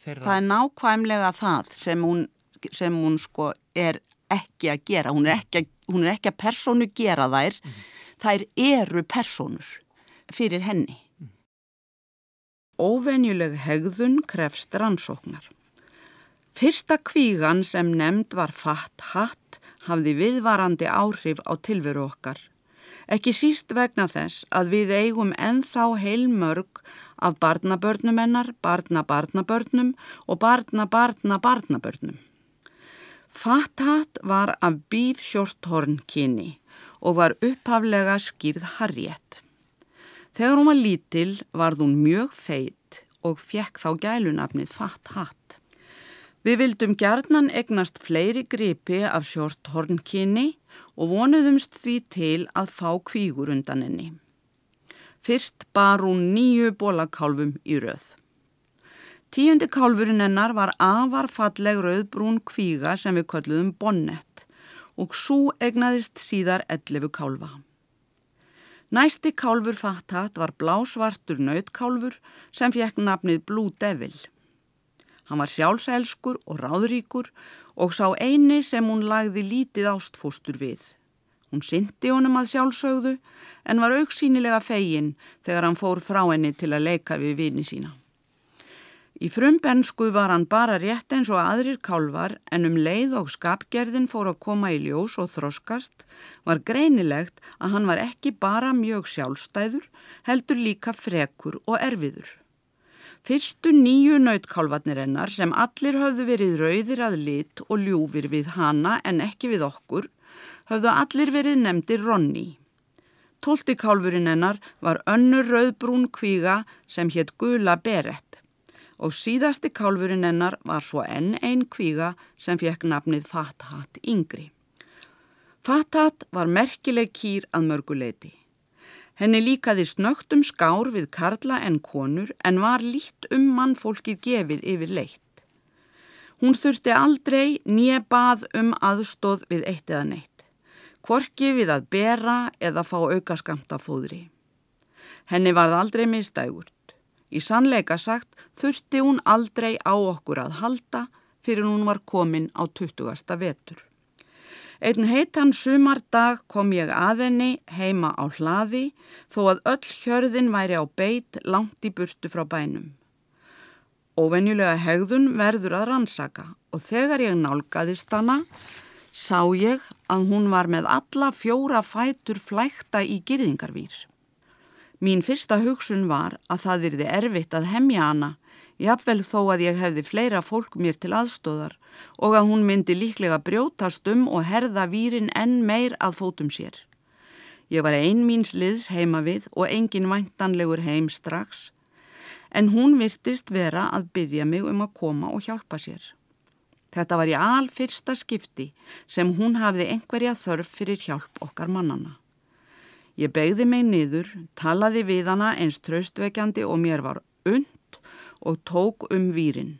þeirra. Það er nákvæmlega það sem hún, sem hún sko er ekki að gera, hún er ekki að, hún er ekki að personu gera þær, mm. þær eru personur fyrir henni. Mm. Óvenjuleg hegðun krefst rannsóknar. Fyrsta kvígan sem nefnd var fatt hatt hafði viðvarandi áhrif á tilveru okkar. Ekki síst vegna þess að við eigum enþá heilmörg af barnabörnum ennar, barnabarnabörnum og barnabarnabarnabörnum. Fathat var af bíf sjórthorn kyni og var upphaflega skýrð harriett. Þegar hún var lítil varð hún mjög feitt og fekk þá gælunafnið Fathat. Við vildum gerðnan egnast fleiri gripi af sjort hornkinni og vonuðumst því til að fá kvígur undan henni. Fyrst bar hún nýju bólakálfum í rauð. Tíundi kálfurinn hennar var afarfalleg rauðbrún kvíga sem við kölluðum bonnett og svo egnaðist síðar 11 kálfa. Næsti kálfur fattat var blásvartur nautkálfur sem fekk nafnið Blue Devil. Hann var sjálfselskur og ráðríkur og sá eini sem hún lagði lítið ástfóstur við. Hún syndi honum að sjálfsögðu en var auksínilega fegin þegar hann fór frá henni til að leika við vini sína. Í frumbensku var hann bara rétt eins og aðrir kálvar en um leið og skapgerðin fór að koma í ljós og þroskast var greinilegt að hann var ekki bara mjög sjálfstæður heldur líka frekur og erfiður. Fyrstu nýju nautkálvarnir hennar sem allir höfðu verið rauðir að lit og ljúfir við hana en ekki við okkur, höfðu allir verið nefndir Ronni. Tólti kálfurinn hennar var önnur rauðbrún kvíga sem hétt Gula Berett og síðasti kálfurinn hennar var svo enn einn kvíga sem fekk nafnið Fathat Yngri. Fathat var merkileg kýr að mörguleiti. Henni líkaði snögtum skár við karla en konur en var lít um mannfólkið gefið yfir leitt. Hún þurfti aldrei nýja bað um aðstóð við eitt eða neitt. Kvorki við að bera eða fá aukaskamta fóðri. Henni varð aldrei mistægurt. Í sannleika sagt þurfti hún aldrei á okkur að halda fyrir hún var komin á 20. vetur. Einn heitan sumardag kom ég að henni heima á hlaði þó að öll hjörðin væri á beit langt í burtu frá bænum. Óvenjulega hegðun verður að rannsaka og þegar ég nálgæðist hana sá ég að hún var með alla fjóra fætur flækta í girðingarvýr. Mín fyrsta hugsun var að það yrði erfitt að hemja hana, jafnvel þó að ég hefði fleira fólk mér til aðstóðar og að hún myndi líklega brjótast um og herða výrin enn meir að fótum sér. Ég var ein míns liðs heima við og engin væntanlegur heim strax, en hún virtist vera að byggja mig um að koma og hjálpa sér. Þetta var í al fyrsta skipti sem hún hafði einhverja þörf fyrir hjálp okkar mannana. Ég begði mig niður, talaði við hana eins traustvekjandi og mér var und og tók um výrin.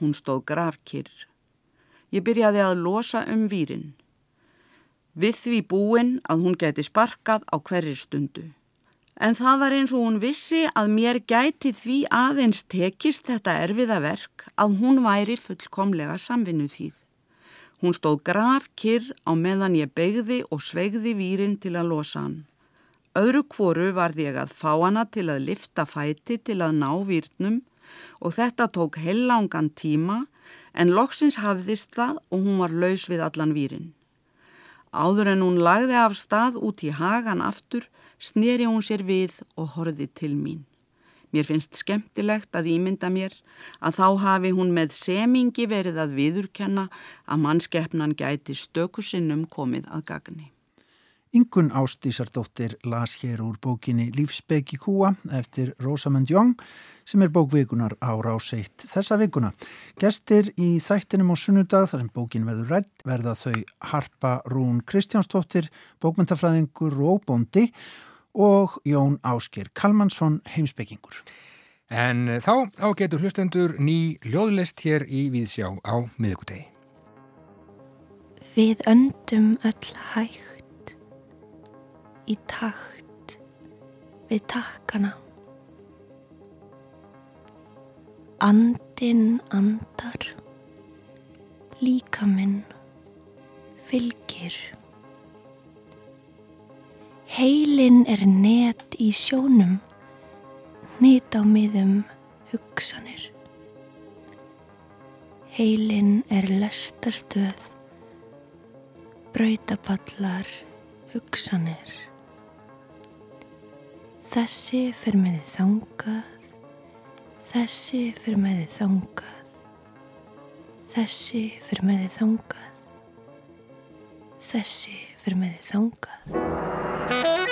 Hún stóð grafkyrr. Ég byrjaði að losa um výrin. Við því búin að hún geti sparkað á hverju stundu. En það var eins og hún vissi að mér gæti því aðeins tekist þetta erfiða verk að hún væri fullkomlega samvinnu þýð. Hún stóð graf kyrr á meðan ég begði og sveigði výrin til að losa hann. Öðru kvoru varði ég að fá hana til að lifta fæti til að ná výrnum og þetta tók heilangan tíma en loksins hafðist það og hún var laus við allan výrin. Áður en hún lagði af stað út í hagan aftur, sneri hún sér við og horði til mín. Mér finnst skemmtilegt að ímynda mér að þá hafi hún með semingi verið að viðurkenna að mannskeppnan gæti stökusinnum komið að gagni. Ingun Ástísardóttir las hér úr bókinni Lífsbeggi kúa eftir Rosamund Young sem er bókvikunar á ráseitt þessa vikuna. Gestir í þættinum á sunnudag þar sem bókin verður rætt verða þau Harpa Rún Kristjánsdóttir, bókmyndafræðingur og bóndi og Jón Ásker Kalmansson, heimsbyggingur. En þá á getur hlustendur ný ljóðlist hér í Víðsjá á miðugudegi. Við öndum öll hægt í takt við takkana. Andin andar, líka minn fylgir. Heilin er net í sjónum, nýtt á miðum hugsanir. Heilin er lestarstöð, brautaballar hugsanir. Þessi fyrir með þið þangað, þessi fyrir með þið þangað, þessi fyrir með þið þangað, þessi fyrir með þið þangað.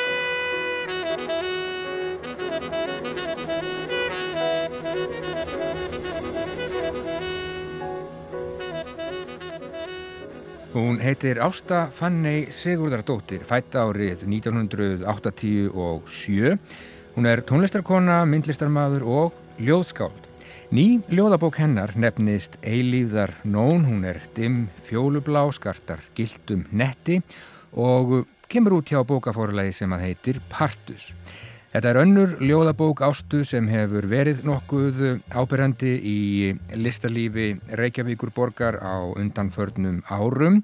Hún heitir Ásta Fanney Sigurðardóttir, fætt árið 1987. Hún er tónlistarkona, myndlistarmadur og ljóðskáld. Ný ljóðabók hennar nefnist Eilíðar Nón, hún er dimm fjólublá, skartar gildum netti og kemur út hjá bókafórulegi sem að heitir Partus. Þetta er önnur ljóðabók ástu sem hefur verið nokkuð ábyrjandi í listalífi Reykjavíkur borgar á undanförnum árum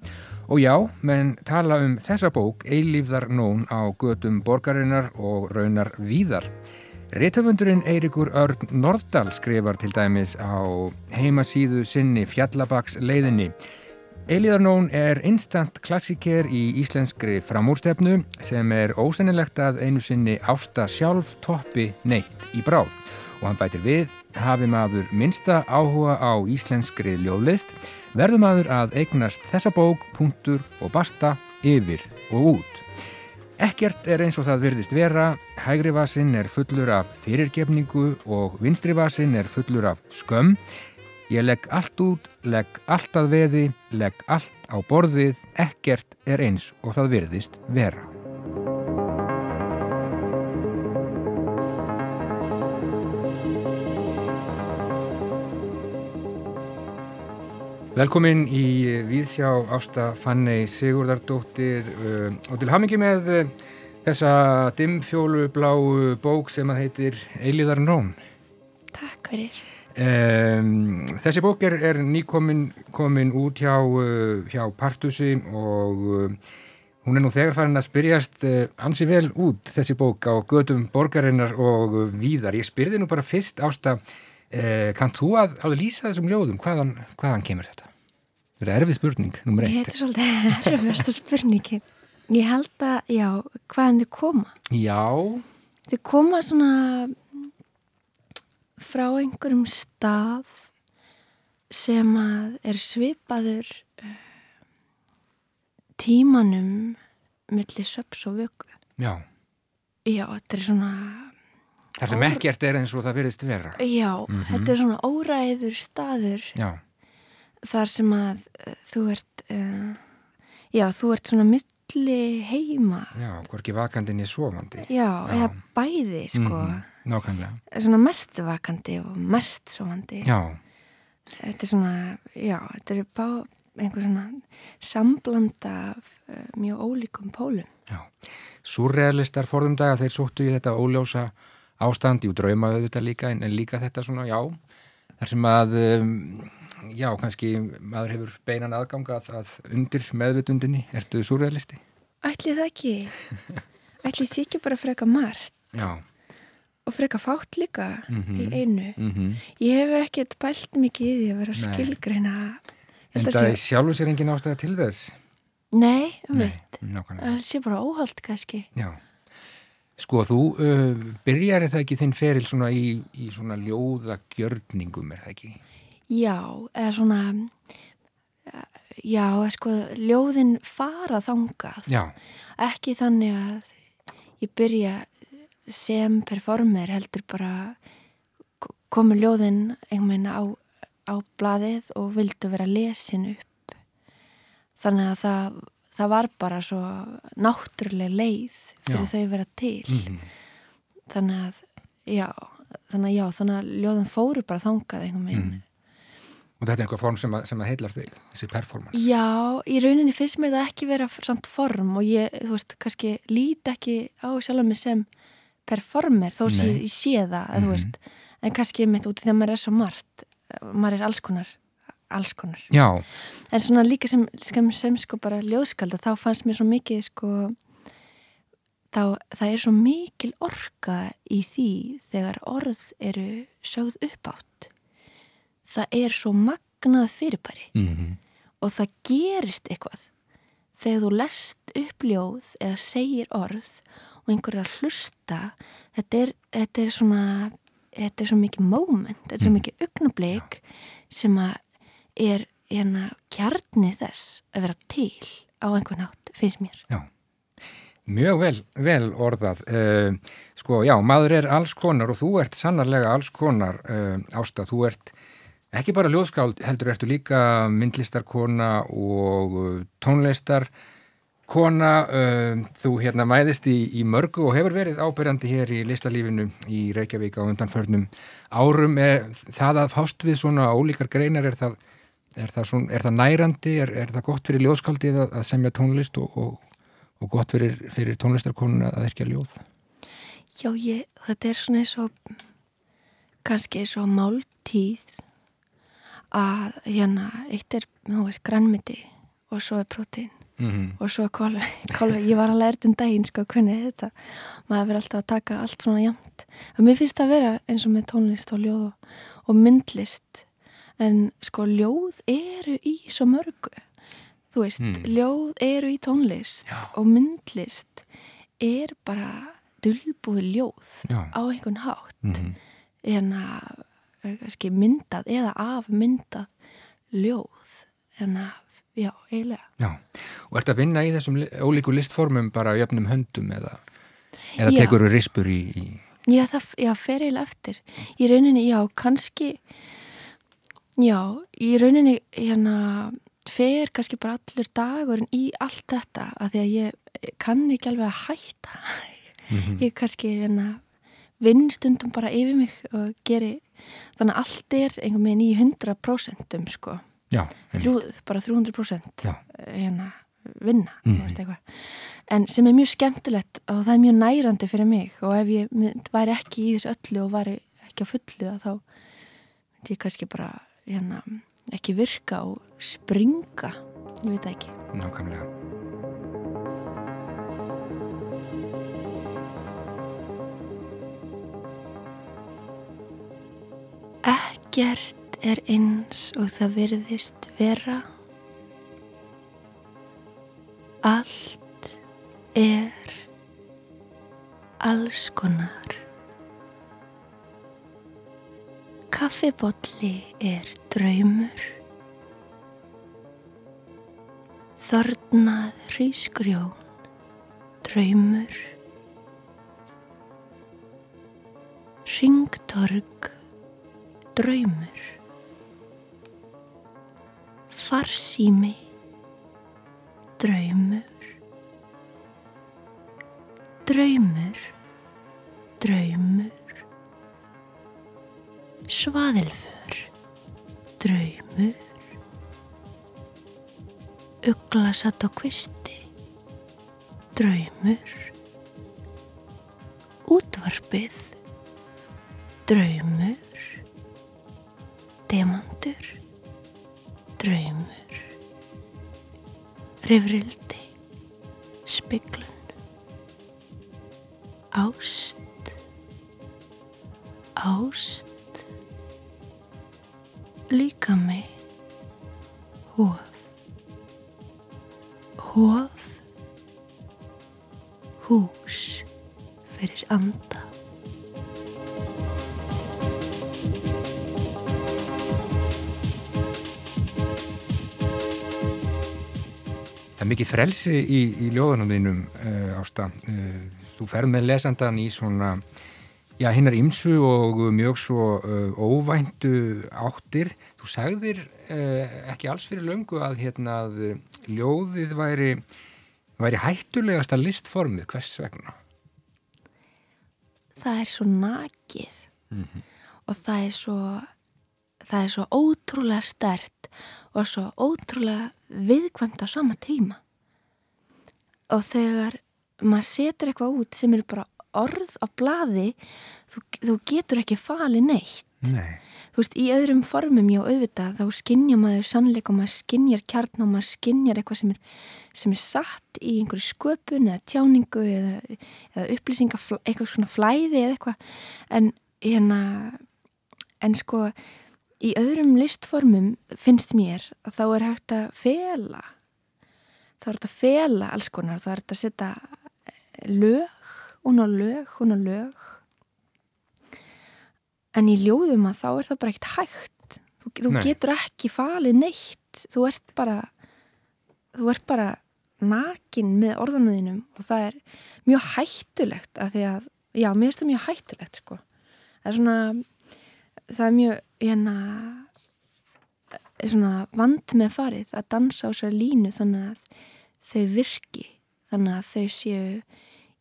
og já, menn tala um þessa bók eilífðar nón á gödum borgarinnar og raunar víðar. Réttöfundurinn Eirikur Örn Norddal skrifar til dæmis á heimasíðu sinni Fjallabaks leiðinni Eilíðarnón er instant klassiker í íslenskri framúrstefnu sem er ósennilegt að einu sinni ásta sjálf toppi neitt í bráð. Og hann bætir við hafi maður minsta áhuga á íslenskri ljóðlist verður maður að eignast þessa bók, punktur og basta yfir og út. Ekkert er eins og það virðist vera, hægri vasin er fullur af fyrirgefningu og vinstri vasin er fullur af skömm Ég legg allt út, legg allt að veði, legg allt á borðið, ekkert er eins og það virðist vera. Velkomin í Víðsjá Ásta Fanney Sigurðardóttir uh, og til hamingi með uh, þessa dimmfjólu bláu bók sem að heitir Eiliðar Nón. Takk fyrir. Um, þessi bók er, er nýkomin komin út hjá, uh, hjá Partusi og uh, hún er nú þegar farin að spyrjast uh, ansi vel út þessi bók á gödum borgarinnar og víðar. Ég spyrði nú bara fyrst ásta kannt þú að, að lýsa þessum ljóðum? Hvaðan, hvaðan kemur þetta? Þetta er erfið spurning, nummer eitt. Þetta er svolítið erfið spurningi. Ég held að, já, hvaðan þið koma? Já. Þið koma svona frá einhverjum stað sem að er svipaður uh, tímanum millir söps og vöku. Já. Já, þetta er svona Það sem ekkert er eins og það verðist vera. Já, mm -hmm. þetta er svona óræður staður já. þar sem að uh, þú ert, uh, já, þú ert svona milli heima. Já, hvorki vakandi niður svofandi. Já, já, eða bæði, sko. Mm. Nákvæmlega. Svona mest vakandi og mest svofandi. Já. Þetta er svona, já, þetta er bá, einhver svona samblanda af uh, mjög ólíkum pólum. Já, surrealistar forðum dag að þeir sóttu í þetta óljósa ástandi og draumaðu þetta líka en, en líka þetta svona, já, þar sem að, um, já, kannski maður hefur beinan aðgangað að undir meðvitundinni, ertu surrealisti? Ætli það ekki. Ætli það ekki bara freka margt. Já. Og freka fátt líka mm -hmm. í einu. Mm -hmm. Ég hef ekkert bælt mikið í því að vera skilgreina. En það er sjálfur sér engin ástæða til þess? Nei, um veit. Það sé bara óhald kannski. Já. Sko þú uh, byrjar það ekki þinn feril svona í, í svona ljóðagjörningum er það ekki? Já, eða svona já, sko ljóðin fara þangað já. ekki þannig að ég byrja sem performer heldur bara komu ljóðin einhvern veginn á, á bladið og vildu vera lesin upp þannig að það það var bara svo náttúrulega leið fyrir já. þau vera til mm -hmm. þannig að já, þannig að já, þannig að ljóðum fóru bara þangað einhvern veginn mm. Og þetta er einhver form sem að, sem að heitlar þig, þessi performance? Já, í rauninni fyrst mér það ekki vera samt form og ég, þú veist, kannski lít ekki á sjálf mig sem performer, þó sem ég sé það, mm -hmm. þú mhm. veist, en kannski mitt út í því að maður er svo margt, maður er alls konar alls konar Já. en svona líka sem, sem, sem sko bara ljóðskalda þá fannst mér svo mikið sko þá það er svo mikil orka í því þegar orð eru sögð upp átt það er svo magnað fyrirbæri mm -hmm. og það gerist eitthvað þegar þú lest upp ljóð eða segir orð og einhver er að hlusta þetta er, þetta er svona þetta er svo mikið moment, þetta er svo mhm. mikið augnablík sem að er hérna kjarni þess að vera til á einhvern nátt, finnst mér. Já, mjög vel, vel orðað. Uh, sko, já, maður er alls konar og þú ert sannarlega alls konar uh, ástað. Þú ert ekki bara ljóðskáld, heldur ertu líka myndlistarkona og uh, tónlistar kona, þú hérna mæðist í, í mörgu og hefur verið ábyrjandi hér í listalífinu í Reykjavík á undanförnum árum. Er það að fást við svona ólíkar greinar er það Er það, svona, er það nærandi, er, er það gott fyrir ljóðskaldið að, að semja tónlist og, og, og gott fyrir, fyrir tónlistarkonuna að erkja ljóð? Já, ég, þetta er svona eins og kannski eins og máltíð að hérna eitt er, þú veist, grannmyndi og svo er prótín mm -hmm. og svo er kolvi, ég var að læra um daginn sko, hvernig þetta, maður verður alltaf að taka allt svona jamt og mér finnst það að vera eins og með tónlist og ljóð og, og myndlist en sko ljóð eru í svo mörgu þú veist, mm. ljóð eru í tónlist Já. og myndlist er bara dulbúið ljóð Já. á einhvern hátt mm -hmm. en að eh, myndað eða afmyndað ljóð en að, já, eiginlega. Já, og ert að vinna í þessum ólíku listformum bara jöfnum höndum eða, eða tekur þú rispur í, í? Já, það já, fer eiginlega eftir. Í rauninni, já, kannski Já, í rauninni hérna fer kannski bara allur dagurinn í allt þetta að því að ég kann ekki alveg að hætta. Mm -hmm. ég kannski hérna vinn stundum bara yfir mig og geri þannig að allt er einhvern veginn í 100% um sko Já, Þrjú, bara 300% Já. hérna vinna mm -hmm. en sem er mjög skemmtilegt og það er mjög nærandi fyrir mig og ef ég væri ekki í þessu öllu og væri ekki á fullu þá myndi ég kannski bara hérna, ekki virka og springa, ég veit ekki. Nákvæmlega. Ekkert er eins og það virðist vera. Allt er alls konar. Kaffibolli er draumur, þörnað hrísgrjón, draumur, Ringtorg, draumur, farsími, draumur, draumur, draumur, svaðilfur, draumur, uglasatt á kvisti, draumur, útvarpið, draumur, rifrildi, frelsi í, í ljóðunum þínum uh, ásta. Uh, þú ferð með lesandan í svona, já, hinnar ymsu og mjög svo uh, óvæntu áttir. Þú sagðir ekki alls fyrir löngu að, hérna, að ljóðið væri, væri hættulegasta listformið. Hvers vegna? Það er svo nakið mm -hmm. og það er svo, það er svo ótrúlega stert og svo ótrúlega viðkvæmt á sama tíma og þegar maður setur eitthvað út sem eru bara orð á bladi þú, þú getur ekki falið neitt Nei. þú veist, í öðrum formum já, auðvitað, þá skinnja maður sannleik og maður skinnjar kjarn og maður skinnjar eitthvað sem er, sem er satt í einhverju sköpun eða tjáningu eða, eða upplýsinga, eitthvað svona flæði eða eitthvað en hérna en sko í öðrum listformum finnst mér að þá er hægt að fela þá er hægt að fela alls konar þá er hægt að setja lög hún á lög, hún á lög. En í ljóðum að þá er það bara eitt hægt. Þú, þú getur ekki falið neitt. Þú ert bara þú ert bara nakin með orðanuðinum og það er mjög hættulegt að því að, já, mér finnst það mjög hættulegt sko, það er svona það er mjög, hérna svona vand með farið að dansa á sér línu þannig að þau virki þannig að þau séu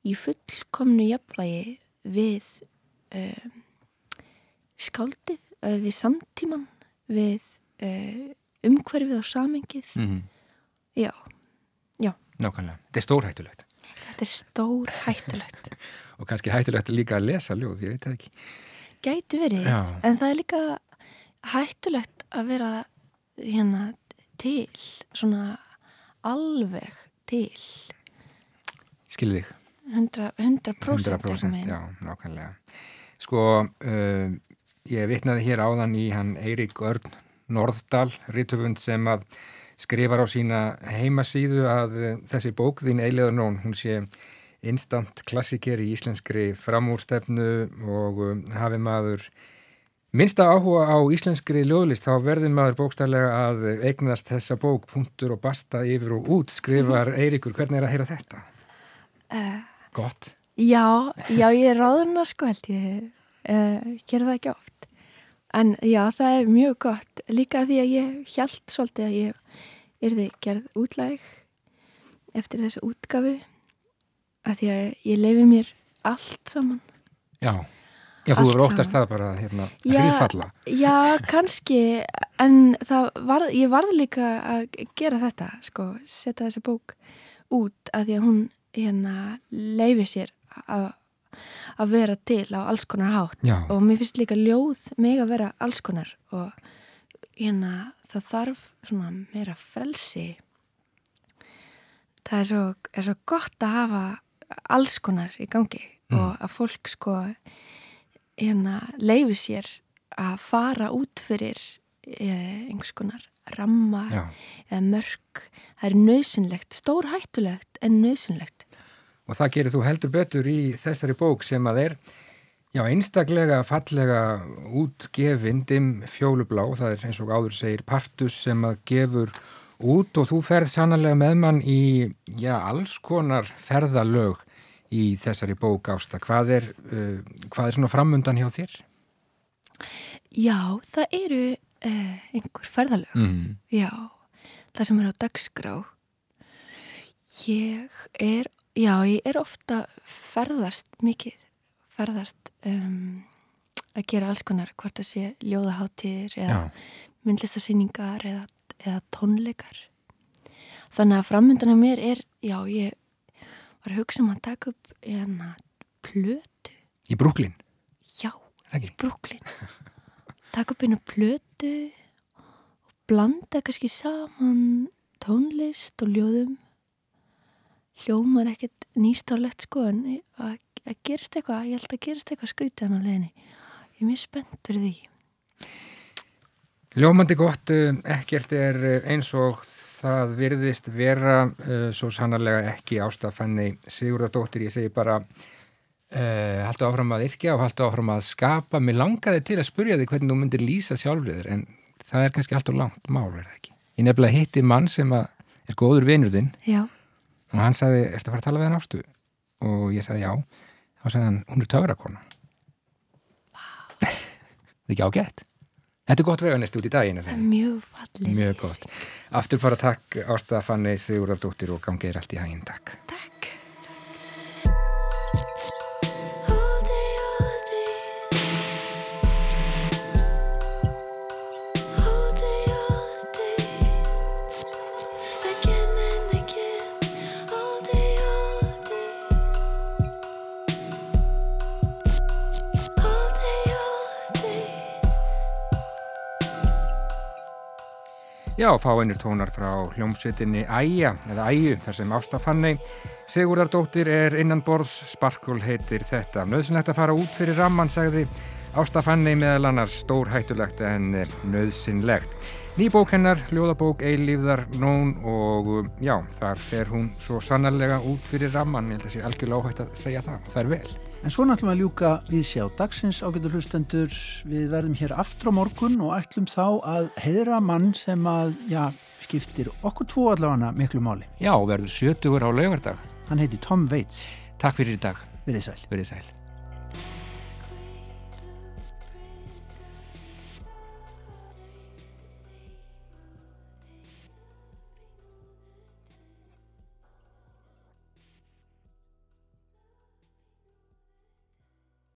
í fullkomnu jafnvægi við um, skáldið, uh, við samtíman, við uh, umhverfið og samengið. Mm -hmm. Já, já. Nákvæmlega. Þetta er stór hættulegt. Þetta er stór hættulegt. og kannski hættulegt líka að lesa ljóð, ég veit það ekki. Gæti verið, já. en það er líka hættulegt að vera hérna til, svona alveg til. Skilðið þig. 100%, 100%, 100% já, nákvæmlega. Sko, uh, Ég vitnaði hér áðan í hann Eirík Örn Norðdal, rítöfund sem að skrifar á sína heimasíðu að eh, þessi bók þín Eiliður Nón, hún sé instant klassiker í íslenskri framúrstefnu og um, hafi maður minnsta áhuga á íslenskri ljóðlist þá verður maður bókstarlega að eignast þessa bók, punktur og basta yfir og út, skrifar Eiríkur, hvernig er að heyra þetta? Uh, Gott. Já, já, ég er ráðuna sko held ég. Uh, gera það ekki oft. En já, það er mjög gott. Líka því að ég held svolítið að ég erði gerð útlæg eftir þessu útgafu að því að ég leifi mér allt saman. Já, já þú eru óttast það bara hérna hriðfalla Já, kannski en var, ég varði líka að gera þetta sko, setja þessi bók út að því að hún hérna leifi sér að að vera til á alls konar hátt Já. og mér finnst líka ljóð mig að vera alls konar og hérna það þarf svona meira frelsi það er svo, er svo gott að hafa alls konar í gangi mm. og að fólk sko hérna leifi sér að fara út fyrir eh, einhvers konar ramma Já. eða mörg það er nöðsynlegt, stór hættulegt en nöðsynlegt og það gerir þú heldur betur í þessari bók sem að er já, einstaklega fallega útgefindim fjólublá, það er eins og áður segir partus sem að gefur út og þú ferð sannlega með mann í já, alls konar ferðalög í þessari bók ásta. Hvað er, uh, hvað er svona framundan hjá þér? Já, það eru uh, einhver ferðalög. Mm. Já, það sem er á dagskrá. Ég er, já, ég er ofta ferðast mikið, ferðast um, að gera alls konar, hvort það sé ljóðaháttir eða myndlistarsýningar eða, eða tónleikar. Þannig að framöndan af mér er, já, ég var að hugsa um að taka upp eina plötu. Í Brooklyn? Já, í Brooklyn. taka upp eina plötu og blanda kannski saman tónlist og ljóðum hljómar ekkert nýstárlegt sko en að, að gerist eitthvað, ég held að gerist eitthvað skrítið hann á leginni. Ég er mjög spennt fyrir því. Ljómandi gott, eh, ekkert er eh, eins og það virðist vera uh, svo sannarlega ekki ástafanni Sigurðardóttir, ég segi bara uh, haldu áfram að yrkja og haldu áfram að skapa. Mér langaði til að spurja þig hvernig þú myndir lýsa sjálfriður en það er kannski allt og langt mál, verða ekki? Ég nefnilega hitti mann sem er góður vinurðinn Já og hann sagði, ertu að fara að tala við hann ástu? og ég sagði já og sagði hann, hún er töfrakona wow. það er ekki ágætt Þetta er gott veganist út í daginu Mjög fallið Mjög gott. Aftur bara takk Ásta Fanni Sigurðardóttir og gangið er allt í hæginn, takk. Takk Já, fáinnir tónar frá hljómsveitinni Æja, eða Æju, þar sem Ástafanni Sigurðardóttir er innan borðs, Sparkul heitir þetta. Nöðsynlegt að fara út fyrir ramman, sagði Ástafanni meðal annars stór hættulegt en nöðsynlegt. Nýbók hennar, ljóðabók, eilífðar, nón og já, þar fer hún svo sannarlega út fyrir ramman, ég held að það sé algjörlega óhægt að segja það, það er vel. En svo náttúrulega að ljúka við sjá dagsins ágættur hlustendur. Við verðum hér aftur á morgun og ætlum þá að heðra mann sem að, já, skiptir okkur tvo allavega miklu máli. Já, verður 70 á laugardag. Hann heiti Tom Waits. Takk fyrir í dag. Verðið sæl. Verðið sæl.